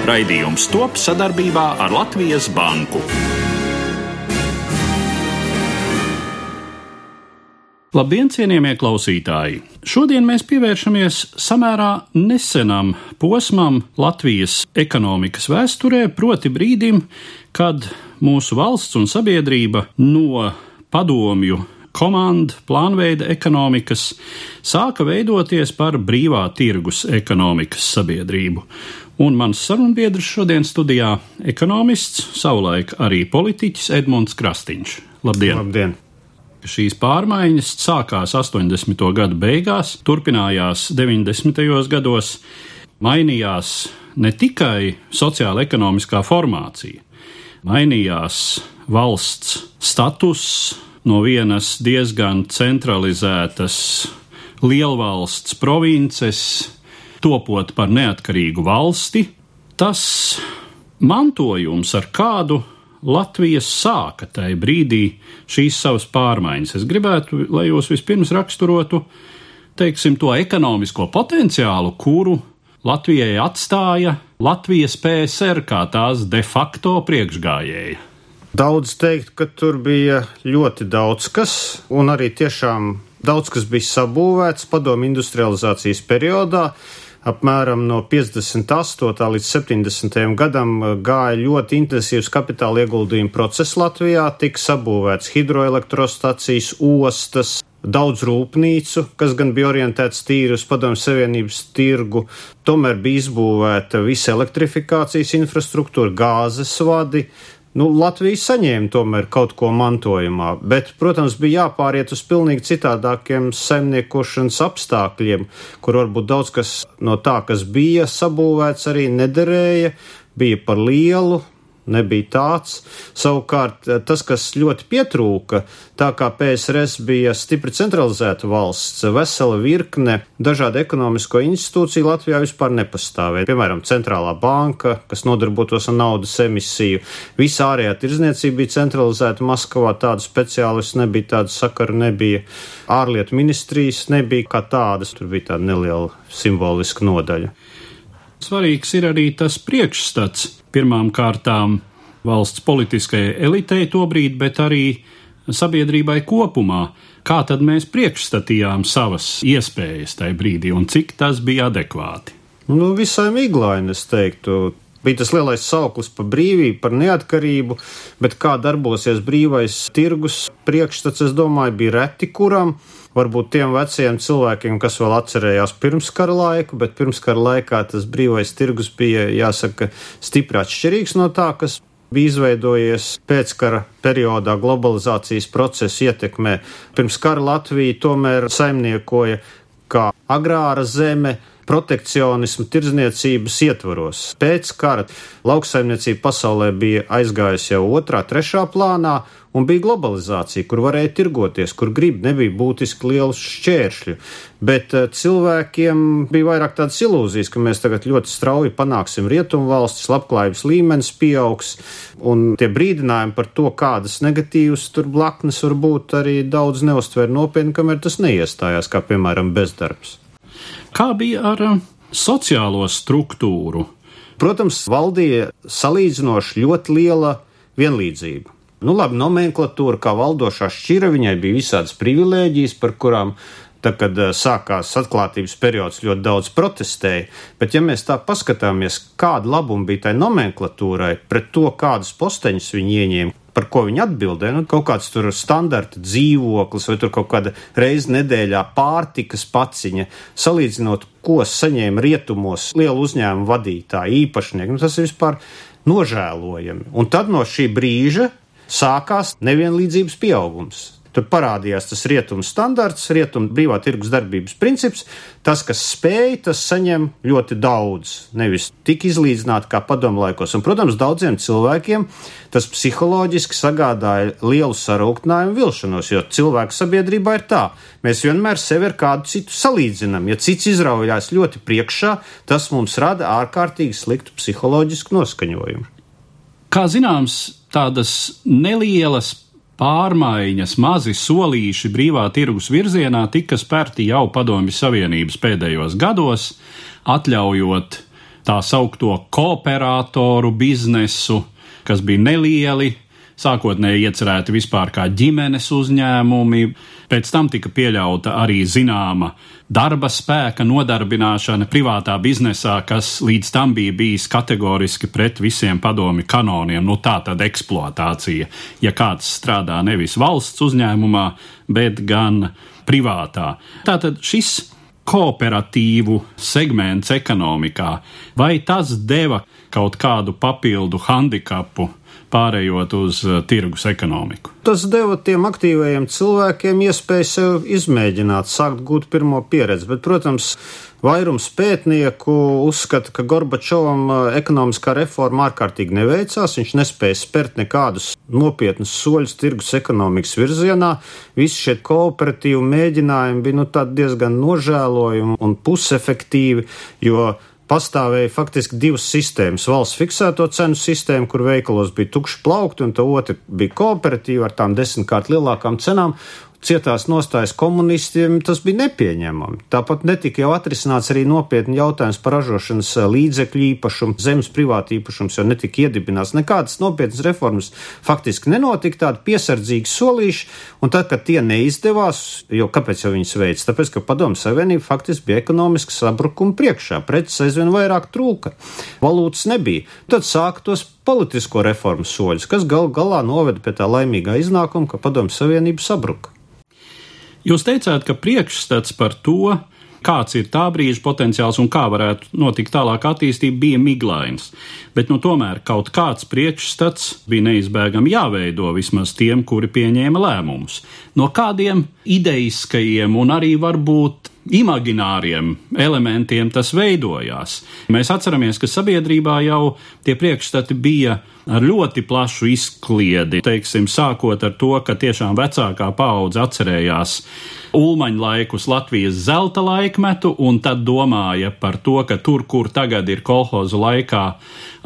Raidījums top sadarbībā ar Latvijas Banku. Labdien, cienījamie klausītāji! Šodien mēs pievēršamies samērā nesenam posmam Latvijas ekonomikas vēsturē, proti brīdim, kad mūsu valsts un sabiedrība no padomju komandu, plānveida ekonomikas sāka veidoties par brīvā tirgus ekonomikas sabiedrību. Un mans sarunbiedrs šodien studijā - ekonomists, savulaik arī politiķis Edmunds Krastīņš. Labdien! Labdien. Šīs pārmaiņas sākās 80. gadu beigās, turpinājās 90. gados, mainījās ne tikai sociāla ekonomiskā formācija, mainījās valsts status no vienas diezgan centralizētas lielvalsts provinces, topot par neatkarīgu valsti, tas mantojums, ar kādu Latvija sāka tajā brīdī šīs savas pārmaiņas. Es gribētu, lai jūs vispirms raksturotu, teiksim, to ekonomisko potenciālu, kuru Latvijai atstāja Latvijas PSR kā tās de facto priekšgājēja. Daudz teikt, ka tur bija ļoti daudz kas, un arī tiešām daudz kas bija sabūvēts padomu industrializācijas periodā. Apmēram no 58. līdz 70. gadam gāja ļoti intensīvs kapitāla ieguldījuma process Latvijā, tika sabūvēts hidroelektrostacijas, ostas, daudz rūpnīcu, kas gan bija orientēts tīri uz Padomju Savienības tirgu, tomēr bija izbūvēta visa elektrifikācijas infrastruktūra, gāzes vadi. Nu, Latvija saņēma tomēr kaut ko mantojumā, bet, protams, bija jāpāriet uz pilnīgi citādākiem saimniekošanas apstākļiem, kur varbūt daudz kas no tā, kas bija sabūvēts, arī nederēja, bija par lielu, nebija tāds. Savukārt, eh, tas, kas ļoti pietrūka, tā kā PSRS bija stipri centralizēta valsts, vesela virkne dažādu ekonomisko institūciju Latvijā vispār nepastāvēja. Piemēram, centrālā banka, kas nodarbotos ar naudas emisiju, visa ārējā tirzniecība bija centralizēta Maskavā, tādu speciālistu nebija, tādu sakaru nebija, ārlietu ministrijas nebija kā tādas, tur bija tāda neliela simboliska nodaļa. Svarīgs ir arī tas priekšstats pirmām kārtām valsts politiskajai elitei tobrīd, bet arī sabiedrībai kopumā. Kā tad mēs priekšstatījām savas iespējas tajā brīdī un cik tas bija adekvāti? Nu, visai miglaini, es teiktu. Bija tas lielais sauklis par brīvību, par neatkarību, bet kā darbosies brīvais tirgus priekšstats, es domāju, bija reti kuram varbūt tiem veciem cilvēkiem, kas vēl atcerējās pirmskara laiku, bet pirmskara laikā tas brīvais tirgus bija, jāsaka, stipri atšķirīgs no tā, kas bija izveidojies pēckara periodā globalizācijas procesa ietekmē. Pirms kara Latvija tomēr saimniekoja kā agrāra zeme, protekcionismu tirdzniecības ietvaros. Pēc kara lauksaimniecība pasaulē bija aizgājusi jau otrā, trešā plānā, un bija globalizācija, kur varēja tirgoties, kur grib, nebija būtiski liels šķēršļu. Bet uh, cilvēkiem bija vairāk tādas ilūzijas, ka mēs tagad ļoti strauji panāksim rietumu valstis, labklājības līmenis pieaugs, un tie brīdinājumi par to, kādas negatīvas tur blaknes var būt, arī daudz neustver nopietni, kamēr tas neiestājās, kā piemēram bezdarbs. Kā bija ar uh, sociālo struktūru? Protams, valdīja salīdzinoši ļoti liela vienlīdzība. Nu, labi, nomenklatūra kā valdošā šķira, viņai bija visādas privilēģijas, par kurām Tad, kad uh, sākās atklātības periods, ļoti daudz protestēja. Bet, ja mēs tā paskatāmies, kāda labuma bija tai nomenklatūrai pret to, kādas posteņus viņi ieņēma, par ko viņi atbildēja. Nu, kaut kāds tur standarta dzīvoklis vai tur kaut kāda reize nedēļā pārtikas paciņa, salīdzinot, ko saņēma rietumos lielu uzņēmumu vadītāji, īpašnieki. Nu, tas ir vispār nožēlojami. Un tad no šī brīža sākās nevienlīdzības pieaugums. Tur parādījās tas rietumu standarts, rietumu brīvā tirgus darbības princips. Tas, kas spēj, tas saņem ļoti daudz, nevis tik izlīdzināti kā padomu laikos. Un, protams, daudziem cilvēkiem tas psiholoģiski sagādāja lielu sarūktinājumu vilšanos, jo cilvēku sabiedrībā ir tā, mēs vienmēr sevi ar kādu citu salīdzinām. Ja cits izraujās ļoti priekšā, tas mums rada ārkārtīgi sliktu psiholoģisku noskaņojumu. Kā zināms, tādas nelielas pārmaiņas, mazi solīši brīvā tirgus virzienā tika spērti jau Padomju Savienības pēdējos gados, atļaujot tā saukto kooperatoru biznesu, kas bija nelieli, sākotnēji iecerēti vispār kā ģimenes uzņēmumi, pēc tam tika pieļauta arī zināma darba spēka nodarbināšana privātā biznesā, kas līdz tam bija bijis kategoriski pret visiem padomi kanoniem. Nu, tā tad eksploatācija, ja kāds strādā nevis valsts uzņēmumā, bet gan privātā. Tātad šis kooperatīvu segments ekonomikā, vai tas deva kaut kādu papildu handikapu pārējot uz uh, tirgus ekonomiku. Tas deva tiem aktīvajiem cilvēkiem iespēju sev izmēģināt, sākt gūt pirmo pieredzi, bet, protams, Vairums pētnieku uzskata, ka Gorbačovam uh, ekonomiskā reforma ārkārtīgi neveicās, viņš nespēja spērt nekādus nopietnus soļus tirgus ekonomikas virzienā. Visi šie kooperatīvi mēģinājumi bija nu, diezgan nožēlojami un pusefektīvi, jo pastāvēja faktiski divas sistēmas. Valsts fiksēto cenu sistēma, kur veikalos bija tukši plaukti, un tā otra bija kooperatīva ar tām desmitkārt lielākām cenām, cietās nostājas komunistiem, tas bija nepieņemami. Tāpat netika jau atrisināts arī nopietni jautājums par ražošanas eh, līdzekļu īpašumu, zemes privātu īpašums, jo netika iedibināts nekādas nopietnas reformas. Faktiski nenotika tādi piesardzīgi solīši, un tad, kad tie neizdevās, jo kāpēc jau viņas veids? Tāpēc, ka padomu savienība faktiski bija ekonomiski sabrukuma priekšā, preces aizvien vairāk trūka, valūtas nebija. Tad sāktos politisko reformu soļus, kas gal galā noveda pie tā laimīgā iznākuma, ka padomu savienība sabruka. Jūs teicāt, ka priekšstats par to, kāds ir tā brīža potenciāls un kā varētu notikt tālāk attīstība, bija miglains. Bet nu, tomēr kaut kāds priekšstats bija neizbēgami jāveido vismaz tiem, kuri pieņēma lēmumus. No kādiem ideiskajiem un arī varbūt imagināriem elementiem tas veidojās. Mēs atceramies, ka sabiedrībā jau tie priekšstati bija ar ļoti plašu izkliedi, teiksim, sākot ar to, ka tiešām vecākā paudze atcerējās ulmaņa laikus Latvijas zelta laikmetu, un tad domāja par to, ka tur, kur tagad ir kolhozu laikā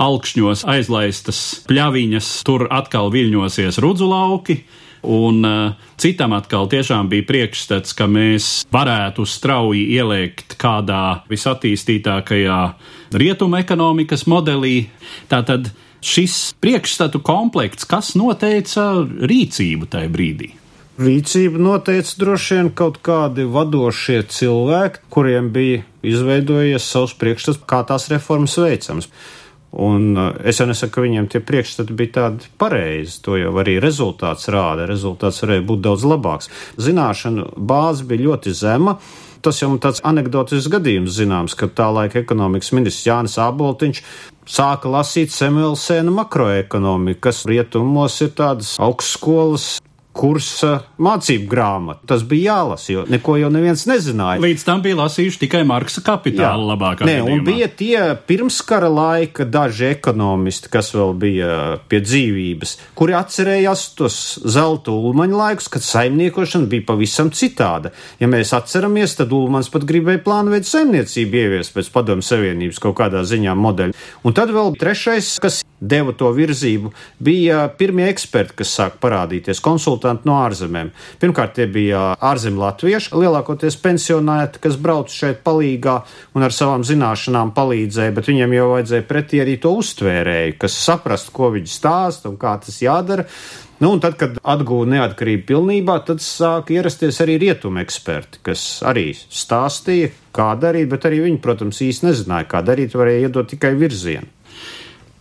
alkšņos aizlaistas pļaviņas, tur atkal viļņosies rudzu lauki, Un uh, citam atkal tiešām bija priekšstats, ka mēs varētu strauji ieliekt kādā visattīstītākajā rietumu ekonomikas modelī. Tātad šis priekšstatu komplekts, kas noteica rīcību tajā brīdī? Rīcību noteica droši vien kaut kādi vadošie cilvēki, kuriem bija izveidojies savs priekšstats, kā tās reformas veicams. Un uh, es jau nesaku, ka viņiem tie priekšstati bija tādi pareizi. To jau arī rezultāts rāda. Rezultāts varēja būt daudz labāks. Zināšanu bāze bija ļoti zema. Tas jau tāds anegdotisks gadījums zināms, ka tā laika ekonomikas ministrs Jānis Āboltiņš sāka lasīt Samuelsēna makroekonomiku, kas rietumos ir tādas augstskolas kursa mācību grāmatu. Tas bija jālasa, jo neko jau neviens nezināja. Līdz tam bija lasījuši tikai Marksa kapitāla Jā. labākā. Nē, gadījumā. un bija tie pirmskara laika daži ekonomisti, kas vēl bija pie dzīvības, kuri atcerējās tos zelta ulmaņa laikus, kad saimniekošana bija pavisam citāda. Ja mēs atceramies, tad Ulmans pat gribēja plānveidu saimniecību ieviest pēc padomu savienības kaut kādā ziņā modeļa. Un tad vēl trešais, kas deva to virzību, bija pirmie eksperti, kas sāk parādīties, konsultanti no ārzemēm. Pirmkārt, tie bija ārzemju latvieši, lielākoties pensionēti, kas brauc šeit palīgā un ar savām zināšanām palīdzēja, bet viņiem jau vajadzēja pretī arī to uztvērēju, kas saprast, ko viņi stāsta un kā tas jādara. Nu, un tad, kad atguva neatkarību pilnībā, tad sāk ierasties arī rietumu eksperti, kas arī stāstīja, kā darīt, bet arī viņi, protams, īsti nezināja, kā darīt, varēja iedot tikai virzienu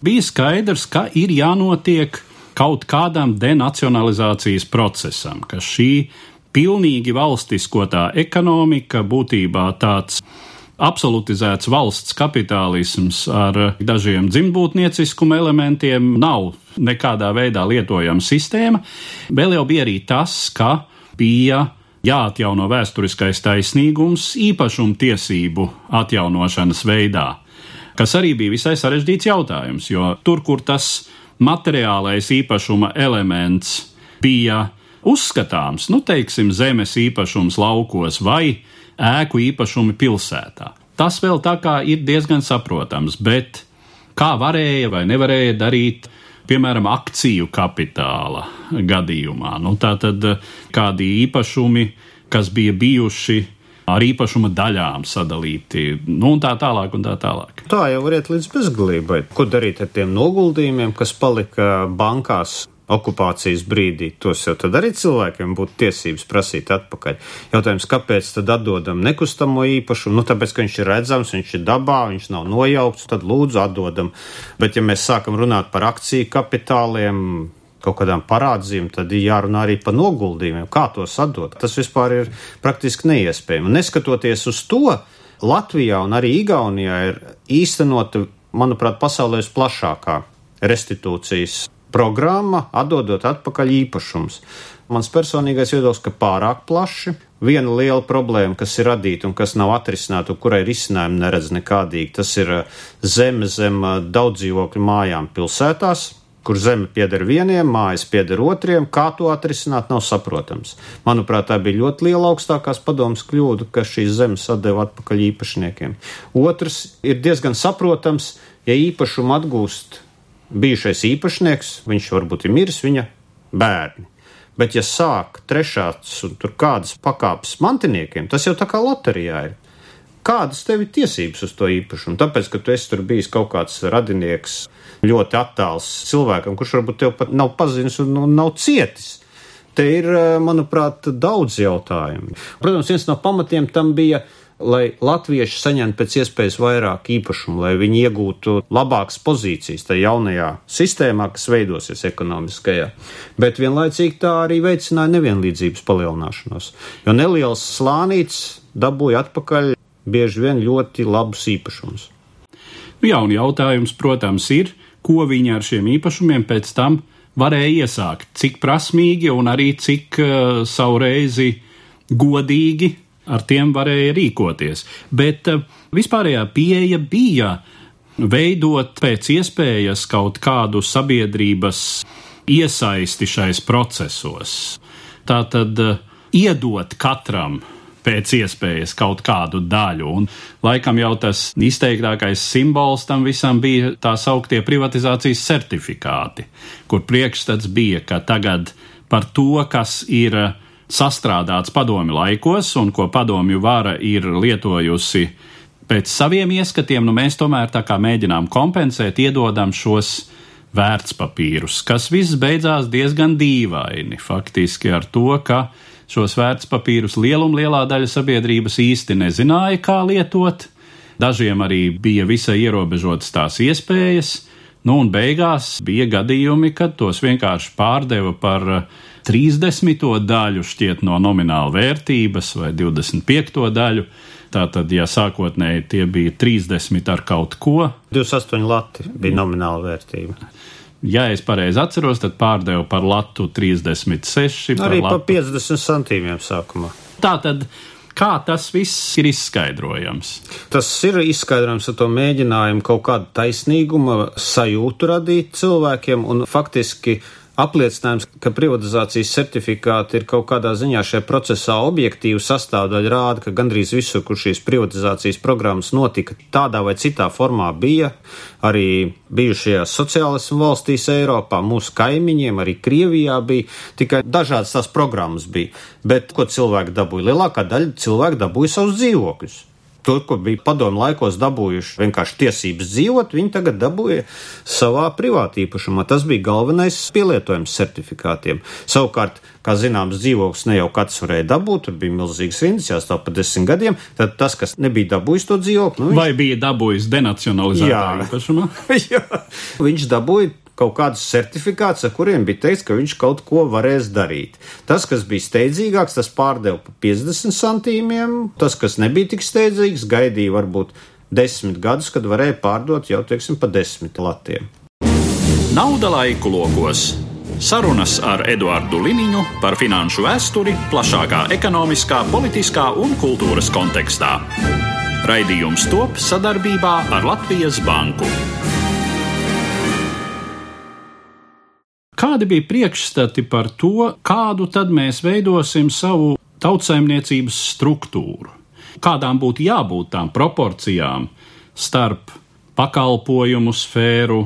bija skaidrs, ka ir jānotiek kaut kādam denacionalizācijas procesam, ka šī pilnīgi valstiskotā ekonomika būtībā tāds absolutizēts valsts kapitālisms ar dažiem dzimbūtnieciskuma elementiem nav nekādā veidā lietojama sistēma. Vēl jau bija arī tas, ka bija jāatjauno vēsturiskais taisnīgums īpašuma tiesību atjaunošanas veidā, kas arī bija visai sarežģīts jautājums, jo tur, kur tas materiālais īpašuma elements bija uzskatāms, nu, teiksim, zemes īpašums laukos vai ēku īpašumi pilsētā. Tas vēl tā kā ir diezgan saprotams, bet kā varēja vai nevarēja darīt, piemēram, akciju kapitāla gadījumā. Nu, tā tad kādi īpašumi, kas bija bijuši ar īpašuma daļām sadalīti, nu, un tā tālāk. Un tā, tālāk. tā jau var iet līdz bezgalībai. Ko darīt ar tiem noguldījumiem, kas palika bankās? Okupācijas brīdī tos jau tad arī cilvēkiem būtu tiesības prasīt atpakaļ. Jautājums, kāpēc tad atdodam nekustamo īpašumu? Nu, tāpēc, ka viņš ir redzams, viņš ir dabā, viņš nav nojaukts, tad lūdzu atdodam. Bet, ja mēs sākam runāt par akciju kapitāliem, kaut kādām parādzīm, tad ir jārunā arī par noguldījumiem, kā tos atdot. Tas vispār ir praktiski neiespējami. Un neskatoties uz to, Latvijā un arī Igaunijā ir īstenota, manuprāt, pasaulē visplašākā restitūcijas programma, atdodot atpakaļ īpašums. Mans personīgais viedoklis, ka pārāk plaši. Viena liela problēma, kas ir radīta un kas nav atrisināta, un kurai risinājumu neredz nekādīgi, tas ir zeme zem daudzdzīvokļu mājām pilsētās, kur zeme pieder vieniem, mājas pieder otriem, kā to atrisināt, nav saprotams. Manuprāt, tā bija ļoti liela augstākās padomas kļūda, ka šīs zemes atdeva atpakaļ īpašniekiem. Otrs ir diezgan saprotams, ja īpašumu atgūst bijušais īpašnieks, viņš varbūt ir miris viņa bērni. Bet, ja sāk trešās un tur kādas pakāpes mantiniekiem, tas jau tā kā loterijā ir. Kādas tev ir tiesības uz to īpašumu? Tāpēc, ka tu esi tur bijis kaut kāds radinieks, ļoti attāls cilvēkam, kurš varbūt tev pat nav pazinis un, un nav cietis. Te ir, manuprāt, daudz jautājumu. Protams, viens no pamatiem tam bija, lai latvieši saņemtu pēc iespējas vairāk īpašumu, lai viņi iegūtu labākas pozīcijas tajā jaunajā sistēmā, kas veidosies ekonomiskajā. Bet vienlaicīgi tā arī veicināja nevienlīdzības palielināšanos, jo neliels slānīts dabūja atpakaļ bieži vien ļoti labus īpašumus. Nu, jā, un jautājums, protams, ir, ko viņi ar šiem īpašumiem pēc tam varēja iesākt, cik prasmīgi un arī cik uh, savu reizi godīgi ar tiem varēja rīkoties. Bet uh, vispārējā pieeja bija veidot pēc iespējas kaut kādu sabiedrības iesaisti šais procesos. Tā tad uh, iedot katram pēc iespējas kaut kādu daļu. Un laikam jau tas izteiktākais simbols tam visam bija tā sauktie privatizācijas certifikāti, kur priekšstats bija, ka tagad par to, kas ir sastrādāts padomju laikos un ko padomju vara ir lietojusi pēc saviem ieskatiem, nu mēs tomēr tā kā mēģinām kompensēt, iedodam šos vērtspapīrus, kas viss beidzās diezgan dīvaini, faktiski ar to, ka Šos vērtspapīrus lieluma lielā daļa sabiedrības īsti nezināja, kā lietot. Dažiem arī bija visai ierobežotas tās iespējas, nu un beigās bija gadījumi, kad tos vienkārši pārdeva par 30. daļu šķiet no nomināla vērtības vai 25. daļu. Tātad, ja sākotnēji tie bija 30 ar kaut ko, 28 lati bija nomināla vērtība ja es pareizi atceros, tad pārdevu par latu 36. Arī par, par 50 centīmiem sākumā. Tā tad. Kā tas viss ir izskaidrojams? Tas ir izskaidrojams ar to mēģinājumu kaut kādu taisnīguma sajūtu radīt cilvēkiem un faktiski apliecinājums, ka privatizācijas certifikāti ir kaut kādā ziņā šajā procesā objektīva sastāvdaļa, rāda, ka gandrīz visur, kur šīs privatizācijas programmas notika, tādā vai citā formā bija arī bijušajās sociālismu valstīs Eiropā, mūsu kaimiņiem, arī Krievijā bija, tikai dažādas tās programmas bija. Bet ko cilvēki dabūja? Lielākā daļa cilvēku dabūja savus dzīvokļus. To, ko bija padomu laikos dabūjuši vienkārši tiesības dzīvot, viņi tagad dabūja savā privātī īpašumā. Tas bija galvenais pielietojums certifikātiem. Savukārt, kā zināms, dzīvoklis ne jau katrs varēja dabūt, tur bija milzīgs rindas, jāstāv pa desmit gadiem. Tad tas, kas nebija dabūjis to dzīvokli, nu, viņš... vai bija dabūjis denacionalizētā īpašumā? Viņš dabūja kaut kādus certifikātus, ar kuriem bija teikts, ka viņš kaut ko varēs darīt. Tas, kas bija steidzīgāks, tas pārdeva pa 50 centīmiem, tas, kas nebija tik steidzīgs, gaidīja varbūt desmit gadus, kad varēja pārdot jau, teiksim, pa desmit latiem. Nauda laiku logos! Sarunas ar Eduardu Liniņu par finanšu vēsturi plašākā ekonomiskā, politiskā un kultūras kontekstā. Raidījums top sadarbībā ar Latvijas Banku. Kādi bija priekšstati par to, kādu tad mēs veidosim savu tautsājumniecības struktūru? Kādām būtu jābūt tām proporcijām starp pakalpojumu sfēru,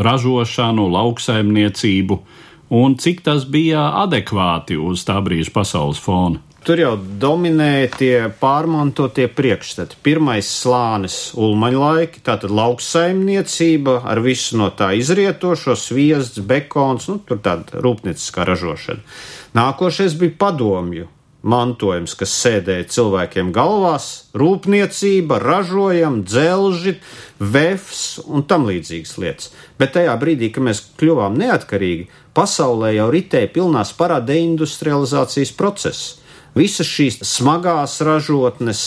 ražošanu, lauksaimniecību un cik tas bija adekvāti uz tā brīža pasaules fona? Tur jau dominēja tie pārmantotie priekšstati. Pirmais slānis - ulmaņa laiki, tātad lauksaimniecība ar visu no tā izrietošo, sviests, bekons, nu, tur tāda rūpnieciskā ražošana. Nākošais bija padomju mantojums, kas sēdēja cilvēkiem galvās - rūpniecība, ražojam, dzelži, vefs un tam līdzīgas lietas. Bet tajā brīdī, kad mēs kļuvām neatkarīgi, pasaulē jau ritēja pilnā sparā deindustrializācijas process. Visas šīs smagās ražotnes,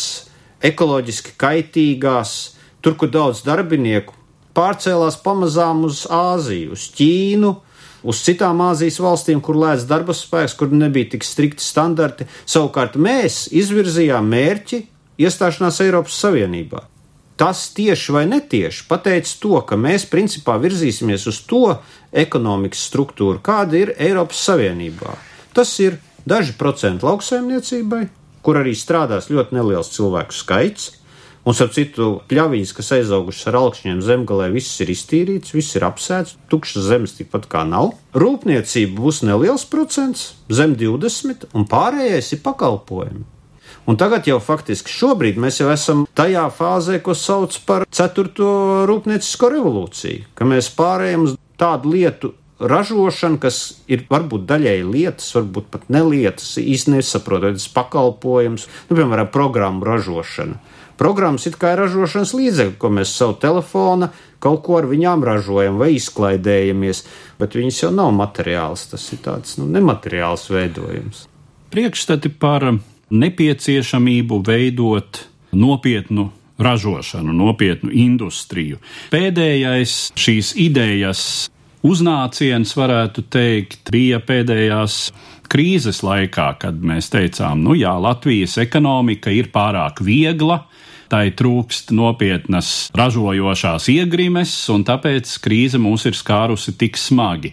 ekoloģiski kaitīgās, tur, kur daudz darbinieku, pārcēlās pamazām uz Āziju, uz Ķīnu, uz citām Āzijas valstīm, kur lēts darba spēks, kur nebija tik strikti standarti. Savukārt mēs izvirzījām mērķi iestāšanās Eiropas Savienībā. Tas tieši vai netieši pateica to, ka mēs principā virzīsimies uz to ekonomikas struktūru, kāda ir Eiropas Savienībā. Tas ir daži procenti lauksaimniecībai, kur arī strādās ļoti neliels cilvēku skaits, Un, starp citu, pļavīs, kas aizaugušas ar augšņiem zemgalē, viss ir iztīrīts, viss ir apsēts, tukšas zemes tikpat kā nav. Rūpniecība būs neliels procents, zem 20, un pārējais ir pakalpojumi. Un tagad jau faktiski šobrīd mēs jau esam tajā fāzē, ko sauc par ceturto rūpniecisko revolūciju, ka mēs pārējām uz tādu lietu ražošanu, kas ir varbūt daļēji lietas, varbūt pat nelietas, īsti nesaprotot, pakalpojums, nu, piemēram, programmu ražošana. Programmas it kā ir ražošanas līdzekļi, ko mēs savu telefonu kaut ko ar viņām ražojam vai izklaidējamies, bet viņas jau nav materiāls. Tas ir tāds nu, nemateriāls veidojums. Priekšstati par nepieciešamību veidot nopietnu ražošanu, nopietnu industriju. Pēdējais šīs idejas uznāciens, varētu teikt, bija pēdējās krīzes laikā, kad mēs teicām, nu jā, Latvijas ekonomika ir pārāk viegla, tai trūkst nopietnas ražojošās iegrimes, un tāpēc krīze mūs ir skārusi tik smagi.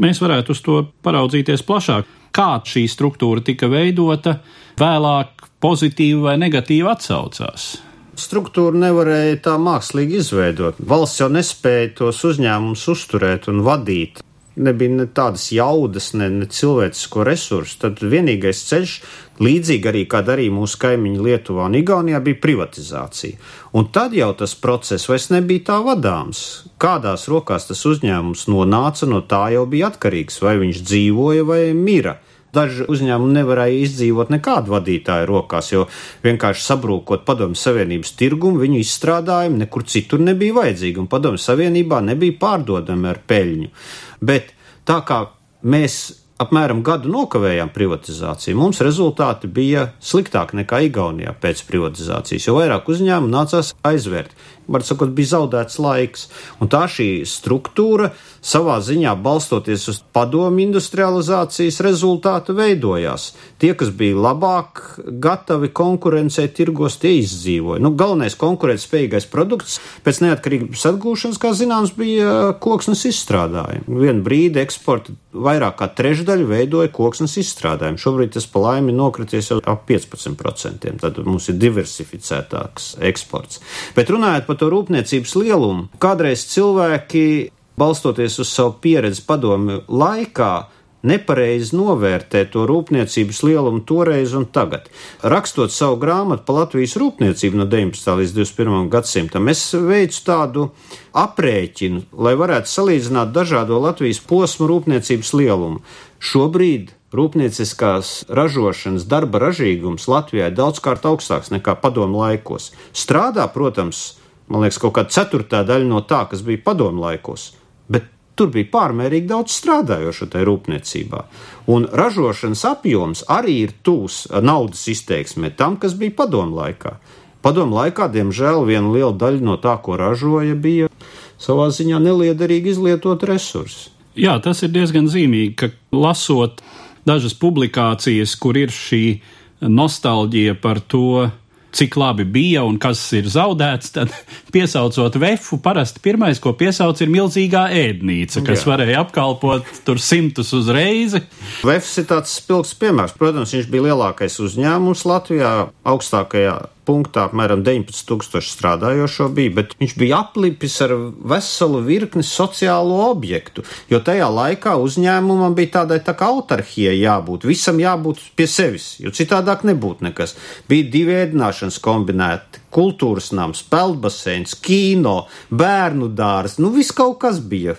Mēs varētu uz to paraudzīties plašāk. Kā šī struktūra tika veidota, vēlāk pozitīvi vai negatīvi atsaucās? Struktūru nevarēja tā mākslīgi izveidot. Valsts jau nespēja tos uzņēmumus uzturēt un vadīt nebija ne tādas jaudas, ne, ne cilvēcisko resursu. Tad vienīgais ceļš, līdzīgi arī kā darīja mūsu kaimiņi Lietuvā un Igaunijā, bija privatizācija. Un tad jau tas process vairs nebija tā vadāms. Kādās rokās tas uzņēmums nonāca, no tā jau bija atkarīgs, vai viņš dzīvoja vai mira. Daži uzņēmumi nevarēja izdzīvot nekādu vadītāju rokās, jo vienkārši sabrūkot Padomju Savienības tirgumu, viņu izstrādājumi nekur citur nebija vajadzīgi, un Padomju Savienībā nebija pārdodami ar peļņu. Bet tā kā mēs apmēram gadu nokavējām privatizāciju, mums rezultāti bija sliktāki nekā Igaunijā pēc privatizācijas, jo vairāk uzņēmumu nācās aizvērt var sakot, bija zaudēts laiks. Un tā šī struktūra savā ziņā balstoties uz padomu industrializācijas rezultātu veidojās. Tie, kas bija labāk gatavi konkurencē tirgos, tie izdzīvoja. Nu, galvenais konkurētspējīgais produkts pēc neatkarības atgūšanas, kā zināms, bija koksnes izstrādājumi. Vienu brīdi eksporta vairāk kā trešdaļu veidoja koksnes izstrādājumi. Šobrīd tas pa laimi nokrities jau ap 15%. Tad mums ir diversificētāks eksports. Bet runājot par par to rūpniecības lielumu. Kādreiz cilvēki, balstoties uz savu pieredzi padomu laikā, nepareizi novērtē to rūpniecības lielumu toreiz un tagad. Rakstot savu grāmatu par Latvijas rūpniecību no 19. līdz 21. gadsimtam, es veicu tādu aprēķinu, lai varētu salīdzināt dažādo Latvijas posmu rūpniecības lielumu. Šobrīd rūpnieciskās ražošanas darba ražīgums Latvijā ir daudzkārt augstāks nekā padomu laikos. Strādā, protams, man liekas, kaut kāda ceturtā daļa no tā, kas bija padomu laikos. Bet tur bija pārmērīgi daudz strādājošo tajā rūpniecībā. Un ražošanas apjoms arī ir tūs naudas izteiksmē tam, kas bija padomu laikā. Padomu laikā, diemžēl, viena liela daļa no tā, ko ražoja, bija savā ziņā neliederīgi izlietot resursi. Jā, tas ir diezgan zīmīgi, ka lasot dažas publikācijas, kur ir šī nostalģija par to, cik labi bija un kas ir zaudēts, tad piesaucot vefu, parasti pirmais, ko piesauc, ir milzīgā ēdnīca, kas Jā. varēja apkalpot tur simtus uz reizi. Vefs ir tāds spilgts piemērs. Protams, viņš bija lielākais uzņēmums Latvijā, augstākajā punktā apmēram 19,000 strādājošo bija, bet viņš bija aplipis ar veselu virkni sociālo objektu, jo tajā laikā uzņēmumam bija tādai tā kā autarhijai jābūt, visam jābūt pie sevis, jo citādāk nebūtu nekas. Bija divi ēdināšanas kombinēti kultūras nams, peldbaseins, kino, bērnu dārs, nu viss kaut kas bija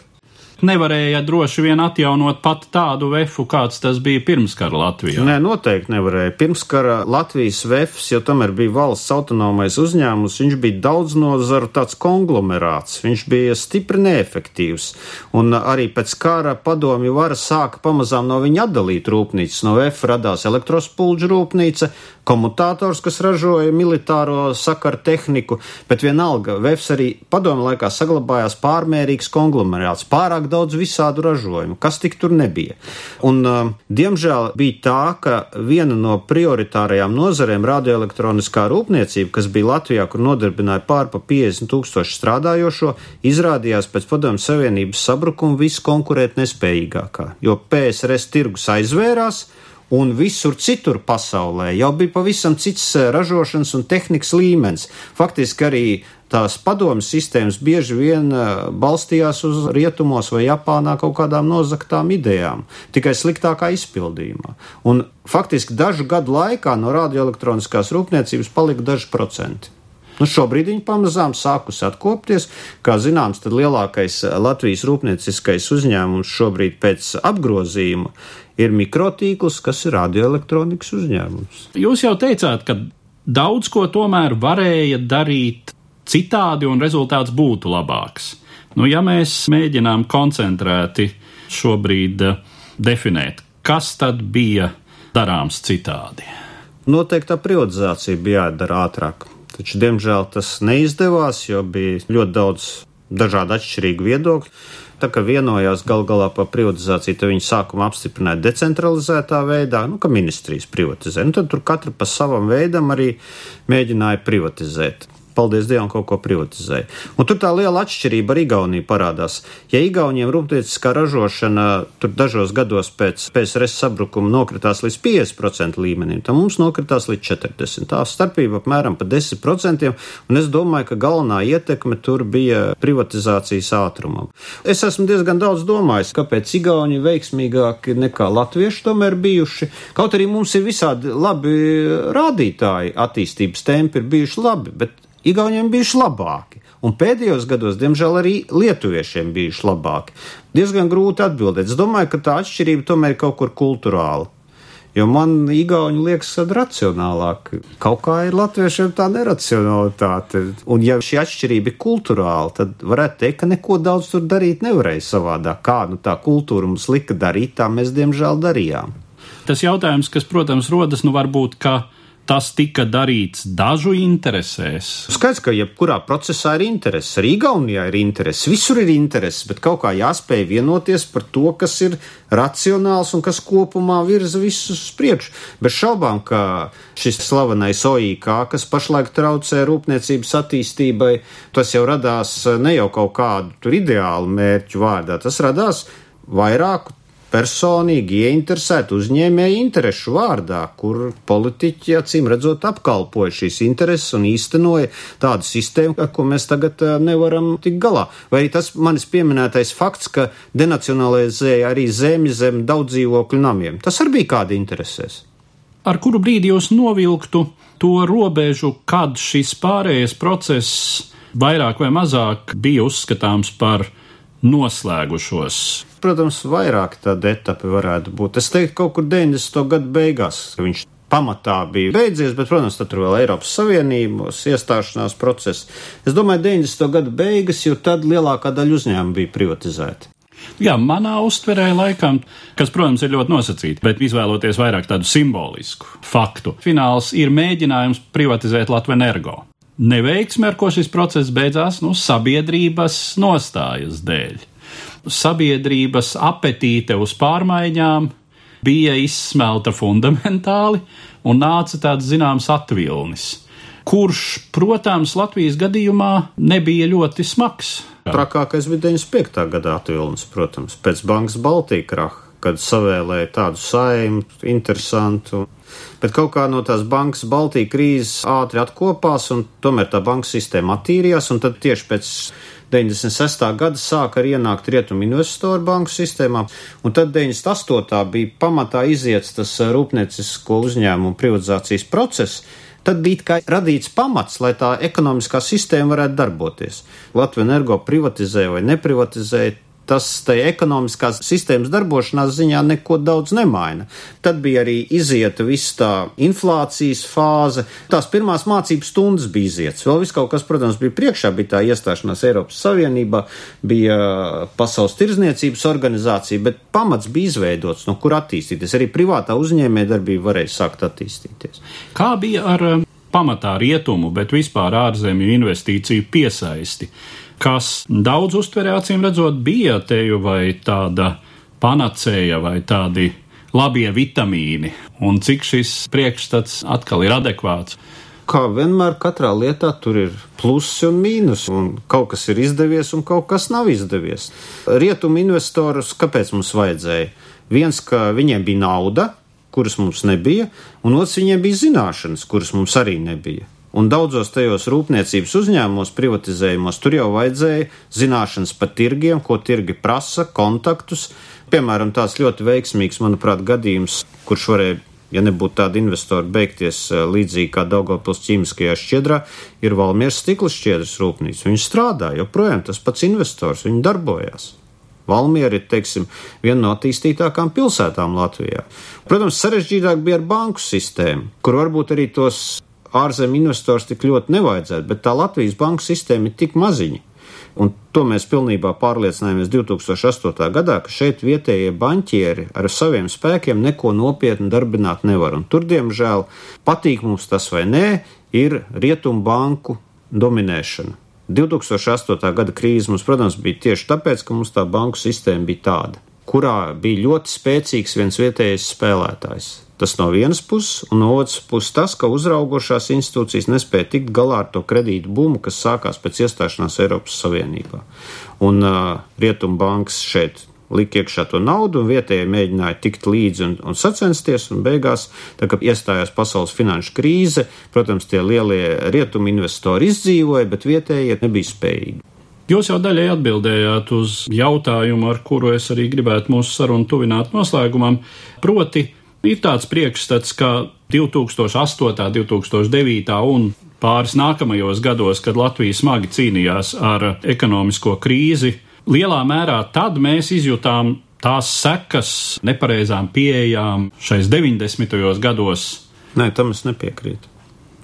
nevarēja droši vien atjaunot pat tādu vefu, kāds tas bija pirmskara Latvijā. Nē, noteikti nevarēja. Pirmskara Latvijas vefs, jo tomēr bija valsts autonomais uzņēmums, viņš bija daudz nozaru tāds konglomerāts, viņš bija stipri neefektīvs. Un arī pēc kara padomju vara sāka pamazām no viņa atdalīt rūpnīcas. No vefa radās elektrospulģu rūpnīca, komutātors, kas ražoja militāro sakaru tehniku, bet vienalga vefs arī padomju laikā saglabājās pārmērīgs konglomerāts, pārāk daudz visādu ražojumu, kas tik tur nebija. Un, uh, diemžēl bija tā, ka viena no prioritārajām nozarēm radioelektroniskā rūpniecība, kas bija Latvijā, kur nodarbināja pār pa 50 tūkstošu strādājošo, izrādījās pēc padomju savienības sabrukuma viskonkurēt nespējīgākā, jo PSRS tirgus aizvērās, un visur citur pasaulē jau bija pavisam cits eh, ražošanas un tehnikas līmenis. Faktiski arī tās padomjas sistēmas bieži vien eh, balstījās uz rietumos vai Japānā kaut kādām nozaktām idejām, tikai sliktākā izpildījumā. Un faktiski dažu gadu laikā no radioelektroniskās rūpniecības palika daži procenti. Nu, šobrīd viņi pamazām sākus atkopties. Kā zināms, tad lielākais eh, Latvijas rūpnieciskais uzņēmums šobrīd pēc apgrozījuma ir mikrotīkls, kas ir radioelektronikas uzņēmums. Jūs jau teicāt, ka daudz ko tomēr varēja darīt citādi un rezultāts būtu labāks. Nu, ja mēs mēģinām koncentrēti šobrīd eh, definēt, kas tad bija darāms citādi? Noteikti tā privatizācija bija jādara ātrāk. Taču, diemžēl, tas neizdevās, jo bija ļoti daudz dažādu atšķirīgu viedokļu. Tā kā vienojās gal galā par privatizāciju, tad viņi sākumā apstiprināja decentralizētā veidā, nu, ka ministrijas privatizē. Nu, tad tur katra pa savam veidam arī mēģināja privatizēt paldies Dievam, kaut ko privatizēja. Un tur tā liela atšķirība ar Igauniju parādās. Ja Igauniem rūpnieciskā ražošana tur dažos gados pēc PSRS sabrukuma nokritās līdz 50% līmenim, tad mums nokritās līdz 40%. Tā starpība apmēram pa 10%, un es domāju, ka galvenā ietekme tur bija privatizācijas ātrumam. Es esmu diezgan daudz domājis, kāpēc Igauni veiksmīgāki nekā latvieši tomēr bijuši. Kaut arī mums ir visādi labi rādītāji, attīstības tempi ir bijuši labi, bet Igauniem bijuši labāki, un pēdējos gados, diemžēl, arī lietuviešiem bijuši labāki. Diezgan grūti atbildēt. Es domāju, ka tā atšķirība tomēr ir kaut kur kultūrāla. Jo man īgauni liekas, ka racionālāk. Kaut kā ir latviešiem tā neracionalitāte. Un ja šī atšķirība ir kultūrāla, tad varētu teikt, ka neko daudz tur darīt nevarēja savādāk. Kā nu tā kultūra mums lika darīt, tā mēs diemžēl darījām. Tas jautājums, kas, protams, rodas, nu varbūt, ka tas tika darīts dažu interesēs. Skaidrs, ka jebkurā procesā ir intereses, arī Igaunijā ir intereses, visur ir intereses, bet kaut kā jāspēj vienoties par to, kas ir racionāls un kas kopumā virza visus uz priekšu. Bez šaubām, ka šis slavenais OIK, kas pašlaik traucē rūpniecības attīstībai, tas jau radās ne jau kaut kādu ideālu mērķu vārdā, tas radās vairāku personīgi ieinteresētu uzņēmēju interesu vārdā, kur politiķi acīm redzot apkalpoja šīs intereses un īstenoja tādu sistēmu, ar ko mēs tagad eh, nevaram tikt galā. Vai tas manis pieminētais fakts, ka denacionalizēja arī zemi zem daudz dzīvokļu namiem. Tas arī bija kādi interesēs. Ar kuru brīdi jūs novilktu to robežu, kad šis pārējais process vairāk vai mazāk bija uzskatāms par noslēgušos? Protams, vairāk tāda etapa varētu būt. Es teiktu, kaut kur 90. gadu beigās, viņš pamatā bija beidzies, bet, protams, tur vēl Eiropas Savienības iestāšanās process. Es domāju, 90. gadu beigas, jo tad lielākā daļa uzņēmumu bija privatizēta. Jā, manā uztverē laikam, kas, protams, ir ļoti nosacīti, bet izvēloties vairāk tādu simbolisku faktu. Fināls ir mēģinājums privatizēt Latviju energo neveiksme, ar ko šis process beidzās, nu, sabiedrības nostājas dēļ. Sabiedrības apetīte uz pārmaiņām bija izsmelta fundamentāli un nāca tāds zināms atvilnis, kurš, protams, Latvijas gadījumā nebija ļoti smags. Trakākais bija 95. gada atvilnis, protams, pēc Bankas Baltijas kraha, kad savēlēja tādu saimu, interesantu. Bet kaut kā no tās bankas Baltijas krīzes ātri atkopās, un tomēr tā banka sistēma attīrījās, un tad tieši pēc 96. gada sāka arī ienākt rietumu investoru banku sistēmā, un tad 98. bija pamatā iziets tas eh, rūpniecisko uzņēmumu privatizācijas process. Tad bija radīts pamats, lai tā ekonomiskā sistēma varētu darboties. Latvija energo privatizēja vai neprivatizēja, tas tai ekonomiskās sistēmas darbošanās ziņā neko daudz nemaina. Tad bija arī izieta viss tā inflācijas fāze. Tās pirmās mācības stundas bija izietas. Vēl viss kaut kas, protams, bija priekšā, bija tā iestāšanās Eiropas Savienībā, bija Pasaules tirzniecības organizācija, bet pamats bija izveidots, no kur attīstīties. Arī privātā uzņēmē darbība varēja sākt attīstīties. Kā bija ar um, pamatā rietumu, bet vispār ārzemju investīciju piesaisti? kas daudz uztverē acīm redzot bija teju vai tāda panacēja vai tādi labie vitamīni, un cik šis priekšstats atkal ir adekvāts. Kā vienmēr, katrā lietā tur ir plusi un mīnus, un kaut kas ir izdevies, un kaut kas nav izdevies. Rietumu investorus kāpēc mums vajadzēja? Viens, ka viņiem bija nauda, kuras mums nebija, un otrs, viņiem bija zināšanas, kuras mums arī nebija. Un daudzos tajos rūpniecības uzņēmumos, privatizējumos, tur jau vajadzēja zināšanas par tirgiem, ko tirgi prasa, kontaktus. Piemēram, tāds ļoti veiksmīgs, manuprāt, gadījums, kurš varēja ja nebūtu tāda investora beigties eh, līdzīgi kā Daugopils ķīmiskajā šķiedrā, ir Valmieras stikla šķiedras rūpnīca. Viņi strādā, joprojām tas pats investors, viņi darbojās. Valmiera ir, teiksim, viena no attīstītākām pilsētām Latvijā. Protams, sarežģītāk bija ar banku sistēmu, kur varbūt arī tos ārzemju investors tik ļoti nevajadzētu, bet tā Latvijas banka sistēma ir tik maziņa. Un to mēs pilnībā pārliecinājāmies 2008. gadā, ka šeit vietējie banķieri ar saviem spēkiem neko nopietni darbināt nevar. Un tur, diemžēl, patīk mums tas vai nē, ir rietumu banku dominēšana. 2008. gada krīze mums, protams, bija tieši tāpēc, ka mums tā banku sistēma bija tāda, kurā bija ļoti spēcīgs viens vietējais spēlētājs. Tas no vienas puses, un no otras puses tas, ka uzraugošās institūcijas nespēja tikt galā ar to kredītu bumu, kas sākās pēc iestāšanās Eiropas Savienībā. Un uh, Rietumbanks šeit lika iekšā to naudu, un vietējie mēģināja tikt līdzi un, un sacensties, un beigās, tā kā iestājās pasaules finanšu krīze, protams, tie lielie rietumu investori izdzīvoja, bet vietējie nebija spējīgi. Jūs jau daļai atbildējāt uz jautājumu, ar kuru es arī gribētu mūsu sarunu tuvināt noslēgumam, proti, Ir tāds priekšstats, ka 2008, 2009 un pāris nākamajos gados, kad Latvija smagi cīnījās ar ekonomisko krīzi, lielā mērā tad mēs izjutām tās sekas nepareizām pieejām šais 90. gados. Nē, tam es nepiekrītu.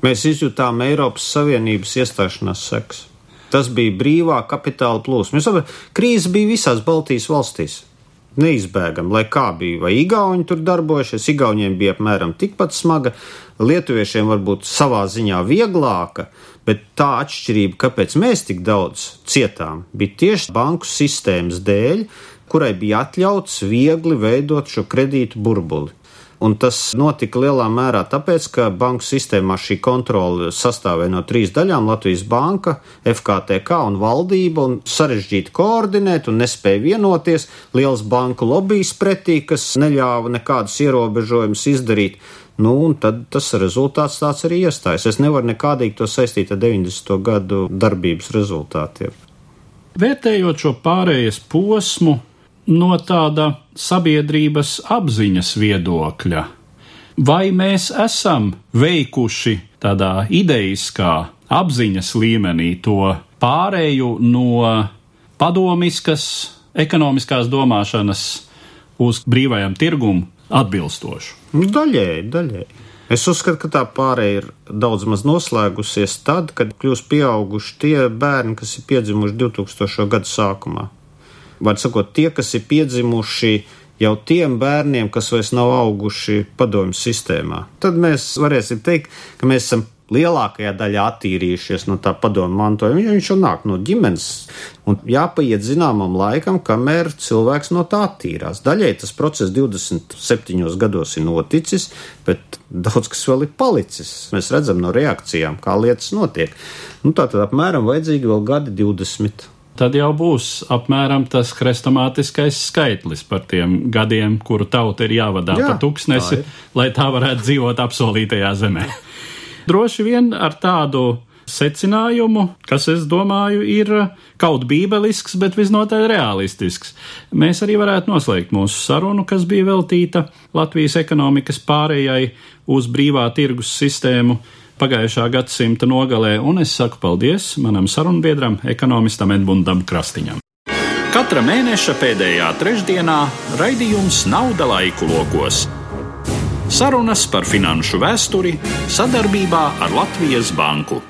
Mēs izjutām Eiropas Savienības iestāšanās sekas. Tas bija brīvā kapitāla plūsma. Krīze bija visās Baltijas valstīs neizbēgami, lai kā bija, vai Igauni tur darbojušies, Igauniem bija apmēram tikpat smaga, Lietuviešiem varbūt savā ziņā vieglāka, bet tā atšķirība, kāpēc mēs tik daudz cietām, bija tieši banku sistēmas dēļ, kurai bija atļauts viegli veidot šo kredītu burbuli. Un tas notika lielā mērā tāpēc, ka banku sistēmā šī kontrole sastāvēja no trīs daļām - Latvijas banka, FKTK un valdība, un sarežģīti koordinēt un nespēja vienoties. Liels banku lobbyis pretī, kas neļāva nekādus ierobežojumus izdarīt. Nu, un tad tas rezultāts tāds arī iestājas. Es nevaru nekādīgi to saistīt ar 90. gadu darbības rezultātiem. Vērtējot šo pārējais posmu, no tāda sabiedrības apziņas viedokļa. Vai mēs esam veikuši tādā ideiskā apziņas līmenī to pārēju no padomiskas ekonomiskās domāšanas uz brīvajam tirgum atbilstošu? Daļēji, daļēji. Es uzskatu, ka tā pārēja ir daudz maz noslēgusies tad, kad kļūst pieauguši tie bērni, kas ir piedzimuši 2000. gadu sākumā var sakot, tie, kas ir piedzimuši jau tiem bērniem, kas vairs nav auguši padomju sistēmā. Tad mēs varēsim teikt, ka mēs esam lielākajā daļā attīrījušies no tā padomu mantojuma, jo viņš jau nāk no ģimenes. Un jāpaiet zināmam laikam, kamēr cilvēks no tā attīrās. Daļai tas process 27 gados ir noticis, bet daudz kas vēl ir palicis. Mēs redzam no reakcijām, kā lietas notiek. Nu, tā tad apmēram vajadzīgi vēl gadi 20 tad jau būs apmēram tas hrestomātiskais skaitlis par tiem gadiem, kuru tauta ir jāvadā Jā, pa tūkstnesi, lai tā varētu dzīvot apsolītajā zemē. Droši vien ar tādu secinājumu, kas, es domāju, ir kaut bībelisks, bet visnotaļ realistisks. Mēs arī varētu noslēgt mūsu sarunu, kas bija veltīta Latvijas ekonomikas pārējai uz brīvā tirgus sistēmu pagājušā gadsimta nogalē, un es saku paldies manam sarunbiedram, ekonomistam Edmundam Krastiņam. Katra mēneša pēdējā trešdienā raidījums Nauda laiku lokos. Sarunas par finanšu vēsturi sadarbībā ar Latvijas Banku.